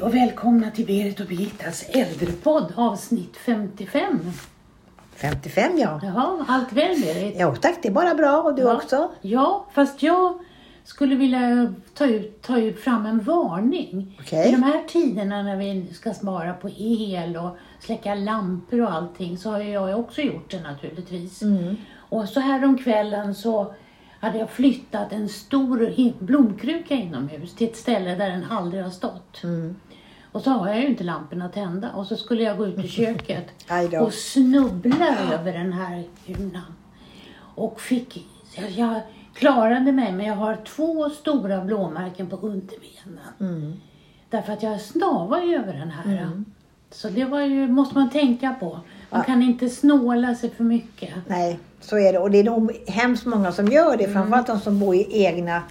Hej och välkomna till Berit och Birgittas äldrepodd avsnitt 55. 55 ja. Jaha, allt väl Berit? Jo tack, det är bara bra. Och du Ja. också? Ja, fast jag skulle vilja ta, ut, ta ut fram en varning. Okej. I de här tiderna när vi ska spara på el och släcka lampor och allting så har jag också gjort det naturligtvis. Mm. Och så här om kvällen så hade jag flyttat en stor blomkruka inomhus till ett ställe där den aldrig har stått. Mm. Och så har jag ju inte lamporna tända och så skulle jag gå ut i köket och snubbla över den här urnan. Och fick, jag, klarade mig men jag har två stora blåmärken på underbenen. Mm. Därför att jag snavar ju över den här. Så det var ju, måste man tänka på. Man kan inte snåla sig för mycket. Nej, så är det. Och det är nog hemskt många som gör det. Framförallt de som bor i egna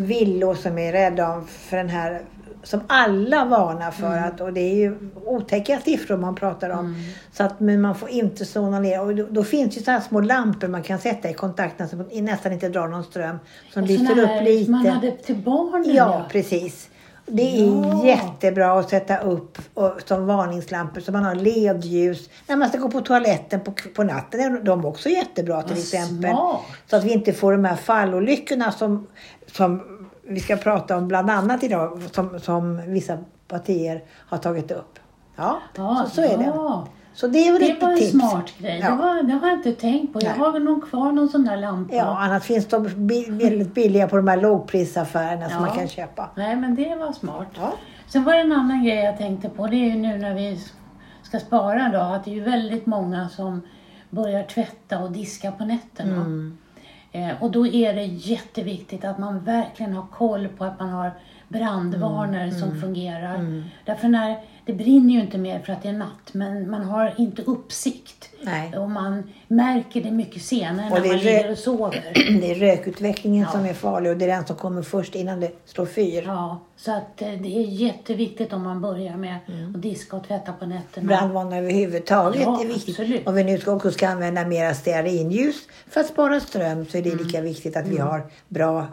villor som är rädda för den här som alla varnar för att, och det är ju otäcka siffror man pratar om. Så att, men man får inte såna ner. Och då, då finns ju sådana små lampor man kan sätta i kontakten som nästan inte drar någon ström. Som lyser upp lite. man hade till barnen. Ja, precis. Det är Ja. jättebra att sätta upp och, som varningslampor så man har ledljus när man ska gå på toaletten på, på natten. är De också jättebra till Vad exempel. smart. Så att vi inte får de här fallolyckorna som, som vi ska prata om bland annat idag som, som vissa partier har tagit upp. Ja, Ja, så, så är det. ja. Så det är väl Det var en tips. smart grej. Ja. Det, var, det har jag inte tänkt på. Jag Nej. har väl nog kvar någon sån där lampa. Ja, annars finns de väldigt billiga på de här lågprisaffärerna som Ja. man kan köpa. Nej, men det var smart. Ja. Sen var det en annan grej jag tänkte på. Det är ju nu när vi ska spara då. Att det är ju väldigt många som börjar tvätta och diska på nätterna. Mm. Eh, och då är det jätteviktigt att man verkligen har koll på att man har brandvarnare Mm. som fungerar. Därför när, det brinner ju inte mer för att det är natt. Men man har inte uppsikt. Nej. Och man märker det mycket senare Och när man ligger och sover. Det är rökutvecklingen Ja. som är farlig och det är den som kommer först innan det slår fyr. Ja, så att eh, det är jätteviktigt om man börjar med att diska och tvätta på nätterna. Brandvarnare överhuvudtaget Ja, är viktigt. absolut. Om vi nu också ska använda mera stearinljus för att spara ström så är det lika viktigt att vi har bra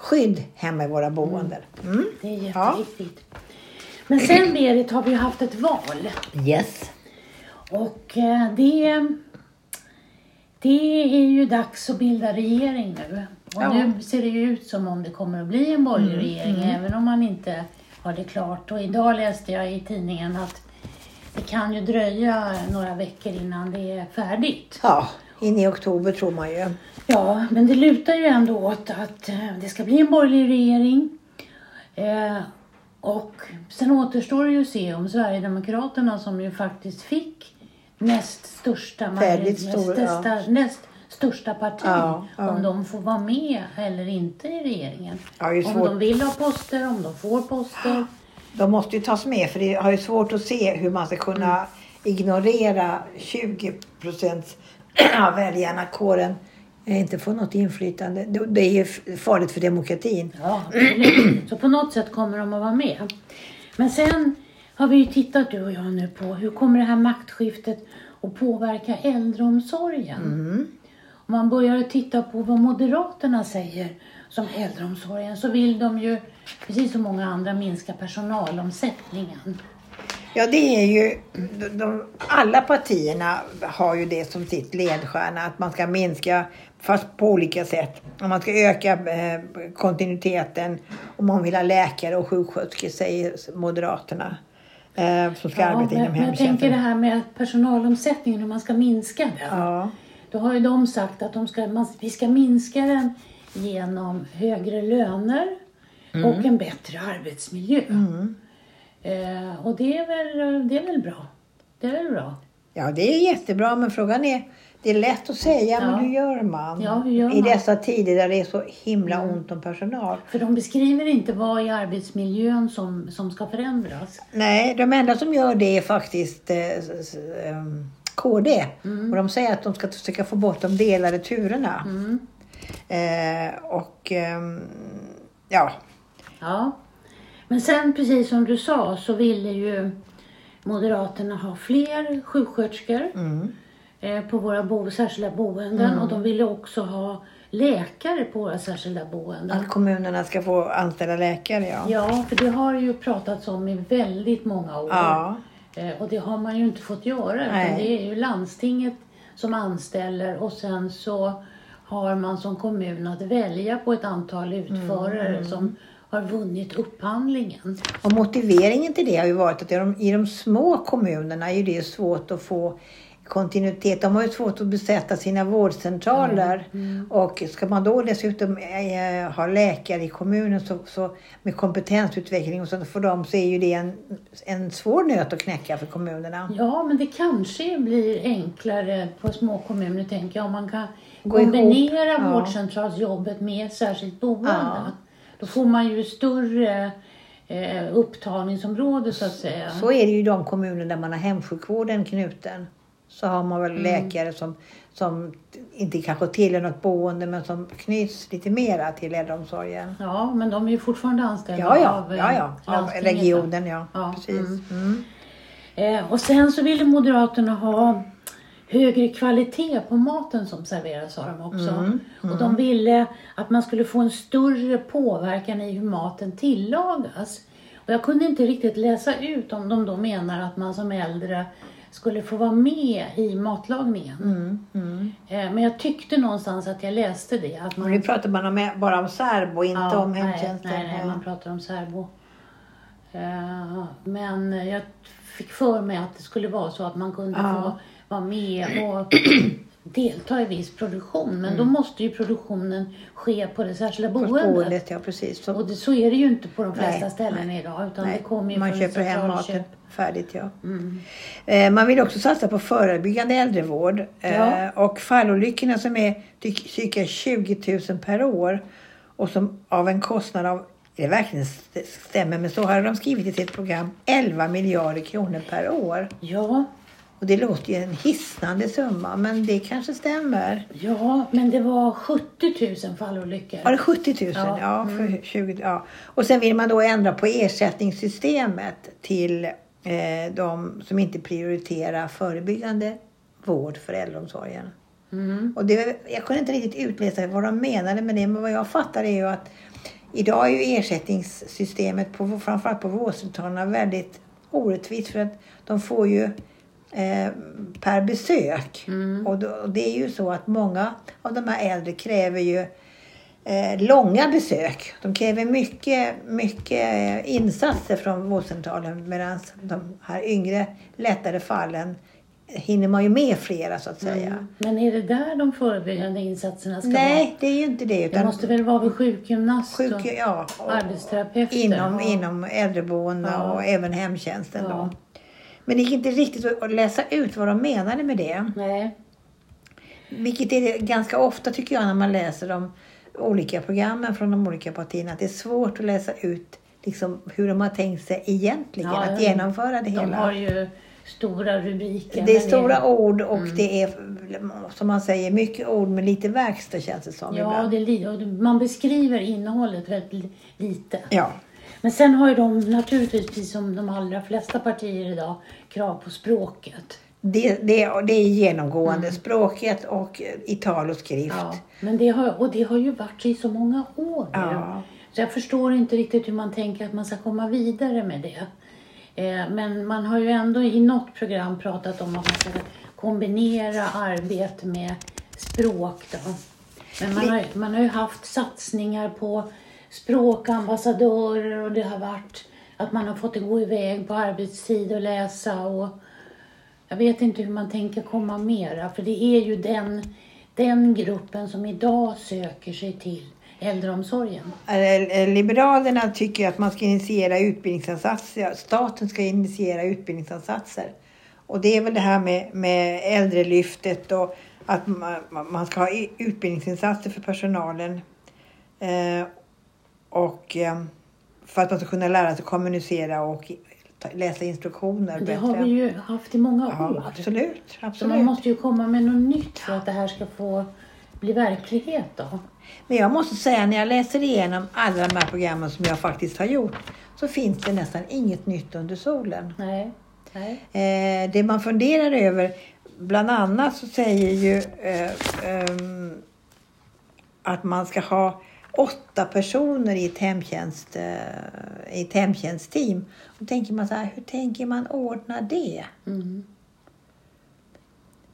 brandskydd hemma i våra boenden. Mm. Det är jätteviktigt. Men sen Berit har vi haft ett val. Yes. Och eh, det, det är ju dags att bilda regering nu. Och Ja. nu ser det ju ut som om det kommer att bli en borgerlig regering även om man inte har det klart. Och idag läste jag i tidningen att det kan ju dröja några veckor innan det är färdigt. Ja, in i oktober tror man ju. Ja, men det lutar ju ändå åt att eh, det ska bli en borgerlig regering. Eh, och sen återstår det ju att se om Sverigedemokraterna som ju faktiskt fick näst största, Väldigt näst, stor, största, näst största parti, Ja, ja. om de får vara med eller inte i regeringen. Ja, om de vill ha poster, om de får poster. De måste ju tas med för det har ju svårt att se hur man ska kunna ignorera 20 procent av väljarna, eh, inte få något inflytande. Det- är ju farligt för demokratin. Ja. Så på något sätt kommer de att vara med. Men sen har vi ju tittat du och jag nu på hur kommer det här maktskiftet att påverka äldreomsorgen? Om man börjar titta på vad Moderaterna säger som äldreomsorgen så vill de ju, precis som många andra, minska personalomsättningen. Ja, det är ju... De, alla partierna har ju det som sitt ledstjärna, att man ska minska, fast på olika sätt. Om man ska öka eh, kontinuiteten, om man vill ha läkare och sjuksköterskor, säger Moderaterna. Eh, som ska arbeta men, inom men jag tänker det hemtjänsten. här med personalomsättningen, hur man ska minska den. Ja. Då har ju de sagt att de ska, man, vi ska minska den genom högre löner och en bättre arbetsmiljö. Eh, och det är, väl, det är väl bra. Det är väl bra. ja, det är jättebra, men frågan är det är lätt att säga, Ja. men hur gör man? Ja, hur gör I man? dessa tider där det är så himla ont om personal. För de beskriver inte vad i arbetsmiljön som, som ska förändras. Nej, de enda som gör det är faktiskt eh, ehm, KD. Och de säger att de ska försöka få bort de delade turerna. Eh, och ehm, ja, Ja. Men sen precis som du sa så ville ju Moderaterna ha fler sjuksköterskor. eh, på våra bo särskilda boenden och de ville också ha läkare på våra särskilda boenden. Att kommunerna ska få anställa läkare, ja. Ja, för det har ju pratats om i väldigt många år. Ja. Eh, Och det har man ju inte fått göra. Utan det är ju landstinget som anställer och sen så har man som kommun att välja på ett antal utförare som har vunnit upphandlingen. Och motiveringen till det har ju varit att i de, i de små kommunerna är det svårt att få kontinuitet. De har ju svårt att besätta sina vårdcentraler. Och ska man då dessutom eh, ha läkare i kommunen så, så med kompetensutveckling och sånt för dem så är ju det en, en svår nöt att knäcka för kommunerna. Ja, men det kanske blir enklare på små kommuner tänker jag om man kan Gå ihop, kombinera ja. vårdcentralsjobbet med särskilt boende. Ja. Då får man ju större eh, upptagningsområde så att säga. Så är det ju i de kommuner där man har hemsjukvården knuten. Så har man väl läkare som, som inte kanske tillhör något boende men som knyts lite mera till äldreomsorgen. Ja, men de är ju fortfarande anställda Ja, ja, av, eh, ja, ja. landstinget, regionen. Ja, Ja, precis. mm. Mm. Eh, och sen så ville Moderaterna ha högre kvalitet på maten som serveras sa de också. Mm, Och de ville att man skulle få en större påverkan i hur maten tillagas. Och jag kunde inte riktigt läsa ut om de då menar att man som äldre skulle få vara med i matlagningen. Mm, mm. Eh, men jag tyckte någonstans att jag läste det. Att Men man, nu pratar man om, bara om särbo, inte Ja, om nej, hemtjänsten. Nej, nej, man pratar om särbo. Eh, Men jag fick för mig att det skulle vara så att man kunde Ja. få vara med och delta i viss produktion. Men då måste ju produktionen ske på det särskilda På boendet. boendet, ja precis. Så, Och det, så är det ju inte på de flesta Nej, ställen idag. Utan det nej, kommer ju man köper hem maten färdigt, ja. Mm. Eh, Man vill också satsa på förebyggande äldrevård. Eh, Ja. Och fallolyckorna som är cirka 20 000 per år och som av en kostnad av, det verkligen st- stämmer, men så har de skrivit i sitt program, 11 miljarder kronor per år. Ja, Och det låter ju en hisnande summa, men det kanske stämmer. ja, men det var 70 000 fallolyckor. Var det 70 000? Ja, Ja, för 20, ja. Och sen vill man då ändra på ersättningssystemet till eh, de som inte prioriterar förebyggande vård för äldreomsorgen. Mm. Och det, jag kunde inte riktigt utläsa vad de menade med det, men vad jag fattar är ju att idag är ju ersättningssystemet, på, framförallt på vårdcentralerna, väldigt orättvist för att de får ju eh, per besök. Mm. Och, då, och det är ju så att många av de här äldre kräver ju eh, långa besök. De kräver mycket, mycket insatser från vårdcentralen medan de här yngre, lättare fallen hinner man ju med flera så att säga. Mm. Men är det där de förebyggande insatserna ska vara? Nej, det är ju inte det. Det Utan måste väl vara vid sjukgymnast sjuk, och ja, och, arbetsterapeuter? inom, Ja. inom äldreboendena Ja. och även hemtjänsten. Ja. Då. Men det gick inte riktigt att läsa ut vad de menade med det. Nej. Vilket är det ganska ofta tycker jag när man läser de olika programmen från de olika partierna. Att det är svårt att läsa ut liksom, hur de har tänkt sig egentligen Ja, att genomföra det De hela. har ju stora rubriker. Det är men stora ord och Mm. det är som man säger mycket ord med lite verkstad känns det som Ja, ibland. det det- man beskriver innehållet väldigt li- lite. Ja. Men sen har ju de naturligtvis, precis som de allra flesta partier idag, krav på språket. Det, det, det är genomgående. Språket och i tal och skrift. Mm. Ja, men det har, och det har ju varit i så många år nu. Ja. Så jag förstår inte riktigt hur man tänker att man ska komma vidare med det. Eh, men man har ju ändå i något program pratat om att man ska kombinera arbete med språk. Då. Men man har, man har ju haft satsningar på språkambassadörer och det har varit att man har fått gå iväg på arbetstid och läsa. Och jag vet inte hur man tänker komma mera, för det är ju den, den gruppen som idag söker sig till äldreomsorgen. Eh, Liberalerna tycker att man ska initiera utbildningsinsatser. Staten ska initiera utbildningsinsatser. Och det är väl det här med, med äldrelyftet och att man, man ska ha utbildningsinsatser för personalen. Eh, och eh, för att man ska kunna lära sig kommunicera och läsa instruktioner Det bättre. har vi ju haft i många ja, år. absolut. Så man absolut. måste ju komma med något nytt för att det här ska få bli verklighet då. Men jag måste säga när jag läser igenom alla de här programmen som jag faktiskt har gjort så finns det nästan inget nytt under solen. Nej. Nej. Eh, det man funderar över, bland annat så säger ju eh, ehm, att man ska ha åtta personer i ett, hemtjänst, eh, i ett hemtjänstteam. Då tänker man så här, hur tänker man ordna det? Mm.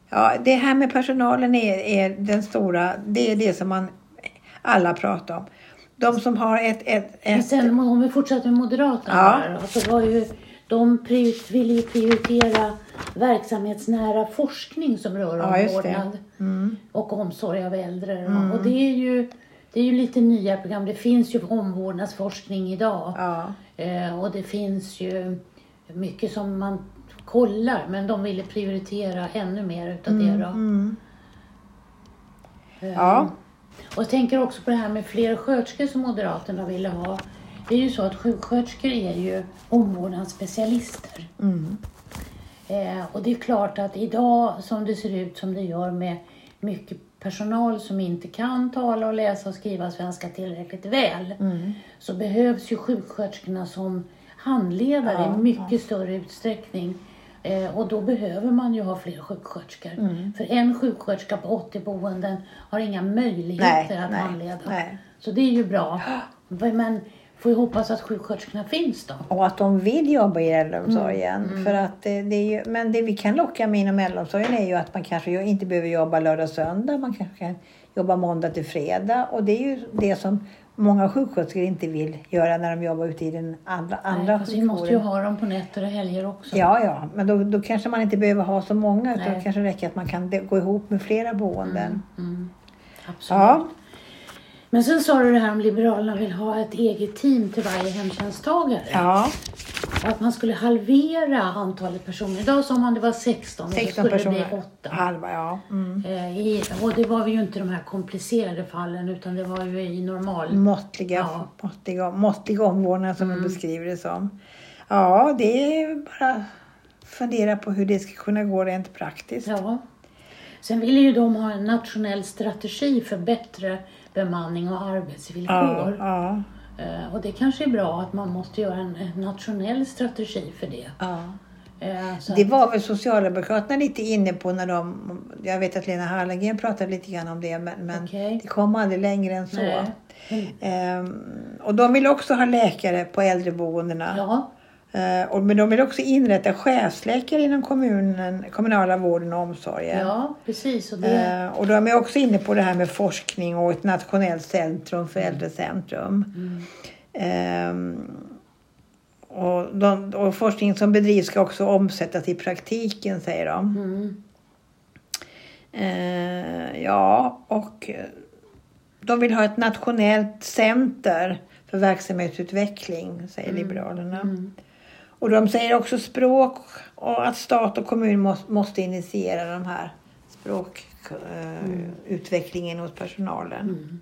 Ja, det här med personalen är, är den stora, det är det som man alla pratar om. De som har ett... ett, ett sen om vi fortsätter med Moderaterna Ja. här då, så var ju de ville ju prioritera verksamhetsnära forskning som rör Ja, omvårdnad mm, och omsorg av äldre. då. Och det är ju det är ju lite nya program. Det finns ju omvårdnadsforskning idag. ja, Eh, och det finns ju mycket som man kollar, men de ville prioritera ännu mer utav det då. mm, Eh, ja, Och jag tänker också på det här med fler sköterskor som Moderaterna ville ha. Det är ju så att sjuksköterskor är ju omvårdnadsspecialister. mm, Eh, och det är klart att idag som det ser ut som det gör med mycket personal som inte kan tala och läsa och skriva svenska tillräckligt väl mm. så behövs ju sjuksköterskorna som handledare Ja, i mycket större utsträckning. Eh, och då behöver man ju ha fler sjuksköterskor. Mm. För en sjuksköterska på 80 boenden har inga möjligheter Nej, att nej, handleda. nej. Så det är ju bra. Men får ju hoppas att sjuksköterskorna finns då. Och att de vill jobba i äldreomsorgen. För att det, det är ju, men det vi kan locka med inom äldreomsorgen är ju att man kanske inte behöver jobba lördag och söndag. Man kanske kan jobba måndag till fredag. Och det är ju det som många sjuksköterskor inte vill göra när de jobbar ute i den andra, andra Nej, vi måste ju ha dem på nätter och helger också. Ja, ja, men då, då kanske man inte behöver ha så många utan Nej. det kanske räcker att man kan gå ihop med flera boenden. Mm, absolut. Ja, Men sen sa du det här om Liberalerna vill ha ett eget team till varje hemtjänsttagare. ja, att man skulle halvera antalet personer. Idag sa man det var 16 och så 16 skulle det bli personer. 8. Halva, ja. Mm. Eh, i, och det var ju inte de här komplicerade fallen utan det var ju i normal... Måttliga, Ja. måttliga, måttliga omvårdnad som vi beskriver det som. Ja, det är bara fundera på hur det ska kunna gå rent praktiskt. Ja. Sen ville ju de ha en nationell strategi för bättre bemanning och arbetsvillkor. ja, Eh, och det kanske är bra att man måste göra en, en nationell strategi för det. ja. Eh, Det att- var väl Socialdemokraterna lite inne på när de, jag vet att Lena Hallengren pratade lite grann om det, men, men Okej. det kom aldrig längre än så. Mm. Ehm, och de vill också ha läkare på äldreboendena. Ja, och, men de vill också inrätta chefsläkare inom kommunen, kommunala vården och omsorgen. ja, precis. Och det, Ehm, och de är också inne på det här med forskning och ett nationellt centrum för äldrecentrum. Ehm, och, de, och forskningen som bedrivs ska också omsättas i praktiken, säger de. mm, Eh, ja, och eh, de vill ha ett nationellt center för verksamhetsutveckling, säger Liberalerna. mm. Och de säger också språk och att stat och kommun måste, initiera de här språkutvecklingen hos personalen.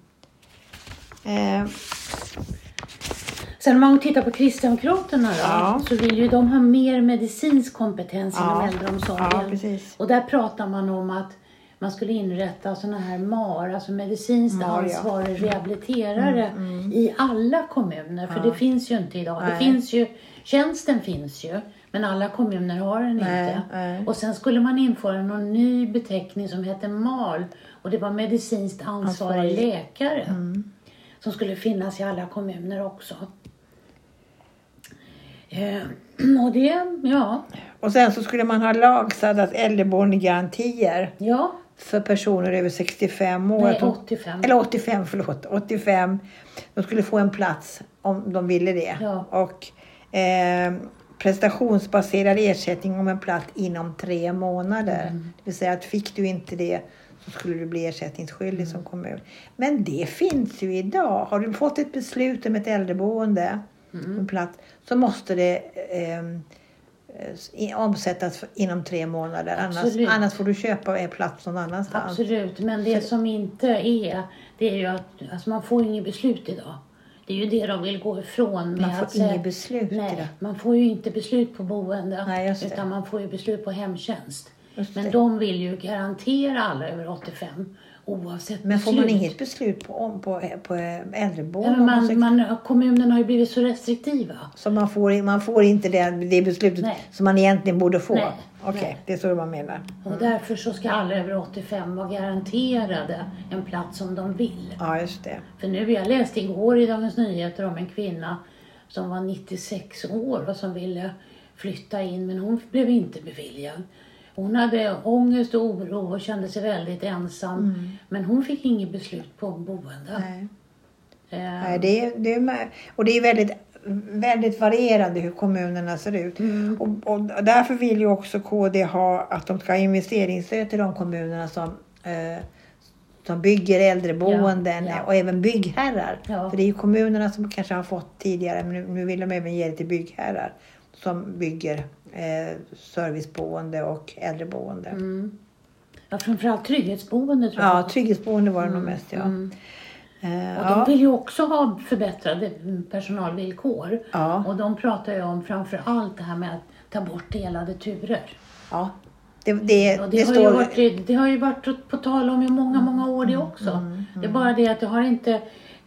Eh, Sen om man tittar på Kristdemokraterna då, Ja. så vill ju de ha mer medicinsk kompetens Ja. inom äldreomsorgen. Ja. Och där pratar man om att man skulle inrätta sådana här MAR, alltså medicinskt MAR, ja. Mm, ansvarig rehabiliterare i alla kommuner. För det finns ju inte idag. Det Nej. finns ju, tjänsten finns ju, men alla kommuner har den Nej, inte. nej. Och sen skulle man införa någon ny beteckning som heter MAL och det var medicinskt ansvarig Ansvarig. Mm. läkare. Som skulle finnas i alla kommuner också. Eh, och det, ja, och sen så skulle man ha lagstadgat äldreboendegarantier ja, för personer över 65 år. nej Att de- 85. Eller 85, förlåt. 85. De skulle få en plats om de ville det. Ja. Och eh, prestationsbaserad ersättning om en plats inom tre månader. Mm. Det vill säga att fick du inte det så skulle du bli ersättningsskyldig Mm. som kommun. Men det finns ju idag. Har du fått ett beslut om ett äldreboende, Mm. en plats, så måste det ehm, eh, omsättas inom tre månader. Annars, annars får du köpa en plats någon annanstans. Absolut, men det som inte är, det är ju att alltså man får inget beslut idag. Det är ju det de vill gå ifrån Man får inget beslut Nej, man får ju inte beslut på boende. Nej, utan man får ju beslut på hemtjänst. Men de vill ju garantera alla över 85 oavsett Men får man beslut. inget beslut på, om- på, på Ja, äldreboende? om man man, man, kommunerna har ju blivit så restriktiva. Så man får, man får inte det, det beslutet Nej. som man egentligen borde få? Okej, Nej. det är så man menar. Och därför så ska alla över 85 vara garanterade en plats om de vill. Ja, just det. För nu, jag läste igår i Dagens Nyheter om en kvinna som var 96 år och som ville flytta in men hon blev inte beviljad. Hon hade ångest och oro och kände sig väldigt ensam. Men hon fick inget beslut på boende. Nej. Eh, Nej, det är, det är, och det är väldigt, väldigt varierande hur kommunerna ser ut. Mm. Och, och därför vill ju också KD ha att de ska ha investeringsstöd till de kommunerna som, eh, som bygger äldreboenden Ja, ja. och även byggherrar. Ja. För det är ju kommunerna som kanske har fått tidigare, men nu, nu vill de även ge det till byggherrar som bygger eh, serviceboende och äldreboende. mm. Ja, framförallt trygghetsboende tror Ja, jag. trygghetsboende var det nog mest ja. Mm. Eh, Och ja. de vill ju också ha förbättrade personalvillkor. Ja. Och de pratar ju om framför allt det här med att ta bort delade turer. ja. Det, det, Och det, det, har står... ju varit, det har ju varit på tal om i många, många år det också. Det är bara det att det har inte,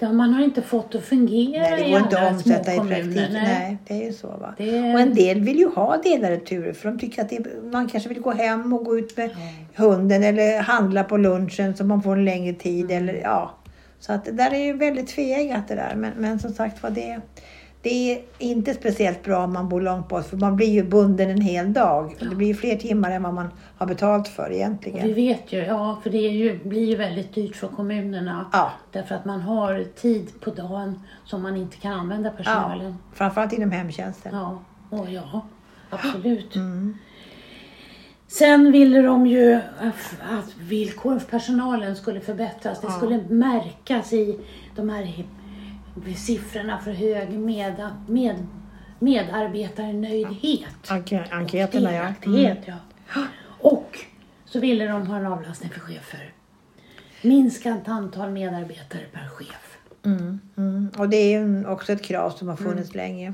har, man har inte fått att fungera Nej, det i går inte andra att omsätta i praktiken. Nej. Nej, det är ju så. Va? Det- Och en del vill ju ha delade turer för de tycker att det, man kanske vill gå hem och gå ut med hunden eller handla på lunchen så man får en längre tid. Mm. Eller, ja. Så att det där är ju väldigt tveeggat det där. Men, men som sagt var det, det är inte speciellt bra om man bor långt bort för man blir ju bunden en hel dag. Det blir ju fler timmar än vad man har betalt för Och vi egentligen. vet ju, ja för det är ju, blir ju väldigt dyrt för kommunerna. Ja. Därför att man har tid på dagen som man inte kan använda Ja, personalen. framförallt inom hemtjänsten. Ja, och ja absolut. Mm. Sen ville de ju att att villkoren för personalen skulle förbättras. Det skulle märkas i de här siffrorna för hög med, med, medarbetarnöjdhet. Enk- enkäterna ja. Mm. Ja. Och så ville de ha en avlastning för chefer. Minskat antal medarbetare per chef. Mm, mm. Och det är ju också ett krav som har funnits Mm. länge.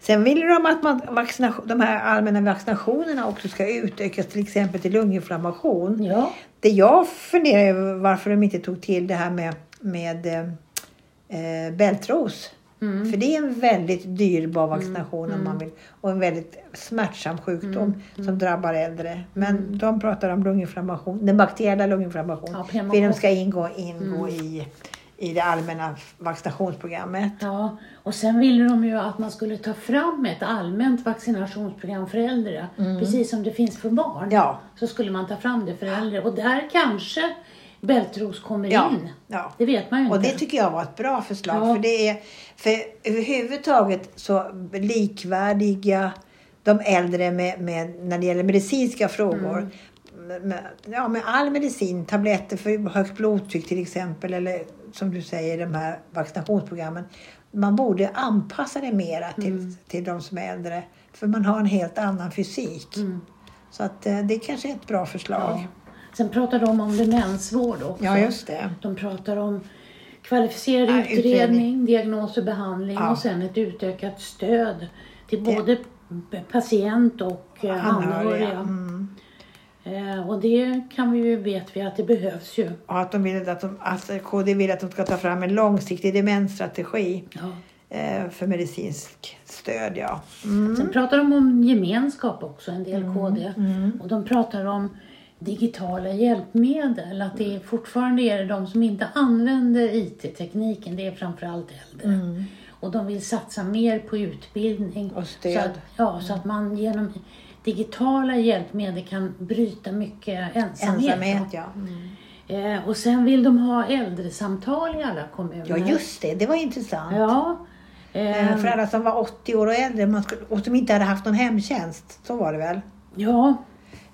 Sen vill de att man, vaccination, de här allmänna vaccinationerna också ska utökas till exempel till lunginflammation. Ja, Det jag funderar över varför de inte tog till det här med, med eh, bältros. Mm. För det är en väldigt dyrbar vaccination om man vill. Och en väldigt smärtsam sjukdom Mm. som drabbar äldre. Men de pratar om lunginflammation, den bakteriella lunginflammation. Ja, för de ska ingå, ingå i, i det allmänna vaccinationsprogrammet. Ja, och sen ville de ju att man skulle ta fram ett allmänt vaccinationsprogram för äldre. Precis som det finns för barn. Mm. Ja. Så skulle man ta fram det för äldre. Och där kanske bältros kommer Ja, in. ja. Det vet man ju Och inte. det tycker jag var ett bra förslag. Ja. För det är för överhuvudtaget så likvärdiga de äldre med, med, när det gäller medicinska frågor. Mm. Med, ja, med all medicin, tabletter för högt blodtryck till exempel. Eller som du säger, de här vaccinationsprogrammen. Man borde anpassa det mera till, Mm. till de som är äldre. För man har en helt annan fysik. Mm. Så att eh, det kanske är ett bra förslag. Ja. Sen pratar de om demensvård också. Ja, just det. De pratar om kvalificerad Ja, utredning, utredning. diagnos och behandling Ja. och sen ett utökat stöd till både patient och eh, anhöriga. Mm. Eh, och det kan vi ju, vet vi att det behövs ju. Och att de vill att de, alltså KD vill att de ska ta fram en långsiktig demensstrategi Ja. eh, för medicinsk stöd. Ja. Mm. Sen pratar de om gemenskap också, en del KD. Och de pratar om digitala hjälpmedel. Att det är fortfarande är det de som inte använder IT-tekniken, det är framförallt äldre. Och de vill satsa mer på utbildning. Och stöd. Så att, ja, så att man genom digitala hjälpmedel kan bryta mycket ensamhet. Ensamhet, ja. Eh, och sen vill de ha äldresamtal i alla kommuner. Ja, just det. Det var intressant. Ja. Eh, Eh, För alla som var 80 år och äldre man skulle, och som inte hade haft någon hemtjänst. Så var det väl? ja,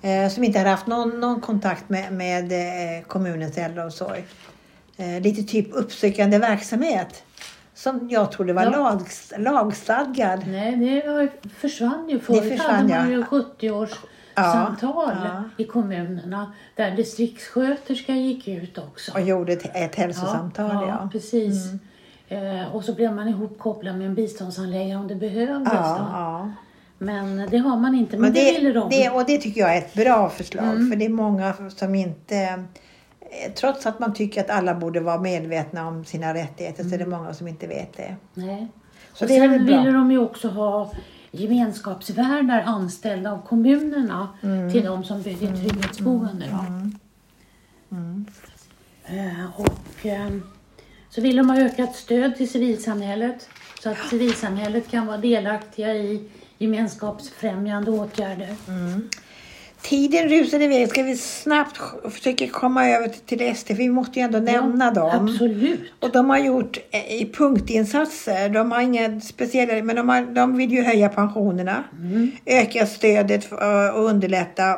Eh, som inte hade haft någon, någon kontakt med, med eh, kommunens äldreomsorg. Eh, lite typ uppsökande verksamhet. Som jag trodde var Ja. lag, lagstadgad. Nej, det försvann ju. Förut försvann, hade man ju 70-års Ja, samtal ja. i kommunerna där distriktssköterska gick ut också. Och gjorde ett, ett hälsosamtal. Ja, ja, precis. Eh, och så blev man ihopkopplad med en biståndshandläggare om det behövdes. Ja. Men det har man inte. Men, Men det, ville de. det, och det tycker jag är ett bra förslag. För det är många som inte... eh, Trots att man tycker att alla borde vara medvetna om sina rättigheter så är det många som inte vet det. Nej. Så och det sen bra. ville de ju också ha gemenskapsvärdar anställda av kommunerna Mm. till de som bygger trygghetsboende. Då. Mm. Eh, och, ehm, så vill de ha ökat stöd till civilsamhället så att civilsamhället kan vara delaktiga i gemenskapsfrämjande åtgärder. Tiden rusar iväg. Ska vi snabbt försöka komma över till, SD? För vi måste ju ändå nämna dem. Absolut. Och de har gjort eh, i punktinsatser. De har inga speciella, men de, har, de vill ju höja pensionerna. Öka stödet för, och underlätta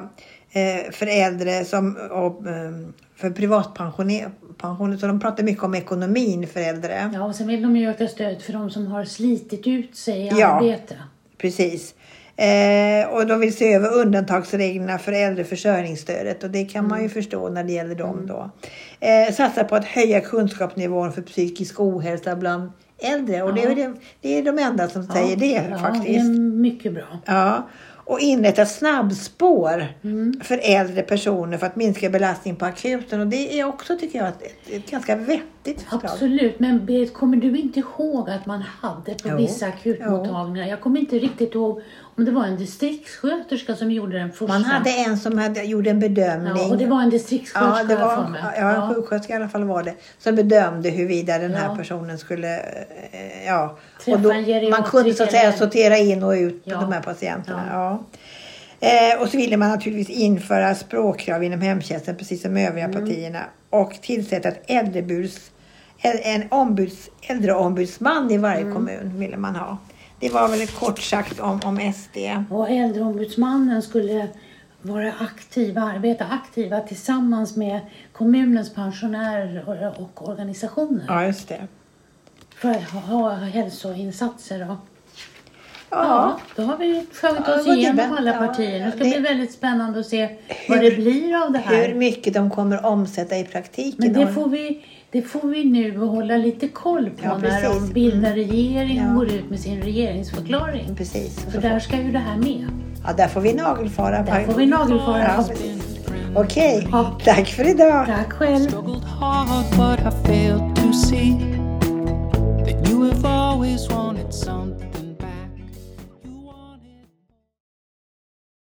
eh, för äldre som, och, eh, för privatpensioner. pensioner. Så de pratar mycket om ekonomin för äldre. Ja, och sen vill de ju öka stöd för de som har slitit ut sig i Ja. arbete. Precis. Eh, och de vill se över undantagsreglerna för äldreförsörjningsstödet och det kan man ju förstå när det gäller dem då. Eh, satsa på att höja kunskapsnivån för psykisk ohälsa bland äldre och det, är, det, det är de enda som säger det ja, faktiskt. det är mycket bra. Ja. Och inrätta snabbspår Mm. för äldre personer för att minska belastning på akuten. Och det är också, tycker jag, ett, ett ganska vettigt förslag. Absolut, men Berit, kommer du inte ihåg att man hade på Jo, vissa akutmottagningar, jag kommer inte riktigt ihåg om det var en distriktssköterska som gjorde den första. Man hade en som hade, gjorde en bedömning. ja, och det var en distriktssköterska Ja, det var för mig. ja, en sjuksköterska i alla fall var det. Som bedömde huruvida den här Ja. personen skulle, eh, ja. Träffa Och då, man kunde så att säga sortera in och ut Ja. de här patienterna. Ja. Eh, och så ville man naturligtvis införa språkkrav inom hemtjänsten precis som övriga Mm. partierna. Och tillsätta ett äldrebuds, en ombuds, äldreombudsman i varje Mm. kommun ville man ha. Det var väl kort sagt om, om SD. Och äldreombudsmannen skulle vara aktiva, arbeta aktiva tillsammans med kommunens pensionärer och- organisationer Ja, just det. för att ha, ha hälsoinsatser. Då. Ja. Ja, då har vi tagit Ja, oss vad det igenom alla ja, partier. Ska det- det bli väldigt spännande att se vad Hur- det blir av det här. Hur mycket de kommer omsätta i praktiken. Men det får, vi, det får vi nu hålla lite koll på ja, när de mm. bildar regering och ja. går ut med sin regeringsförklaring. Precis. För där ska ju det här med. Ja, där får vi nagelfara. Där får vi nagelfara. Ja. Okej, okay. ja. tack för idag. Tack själv.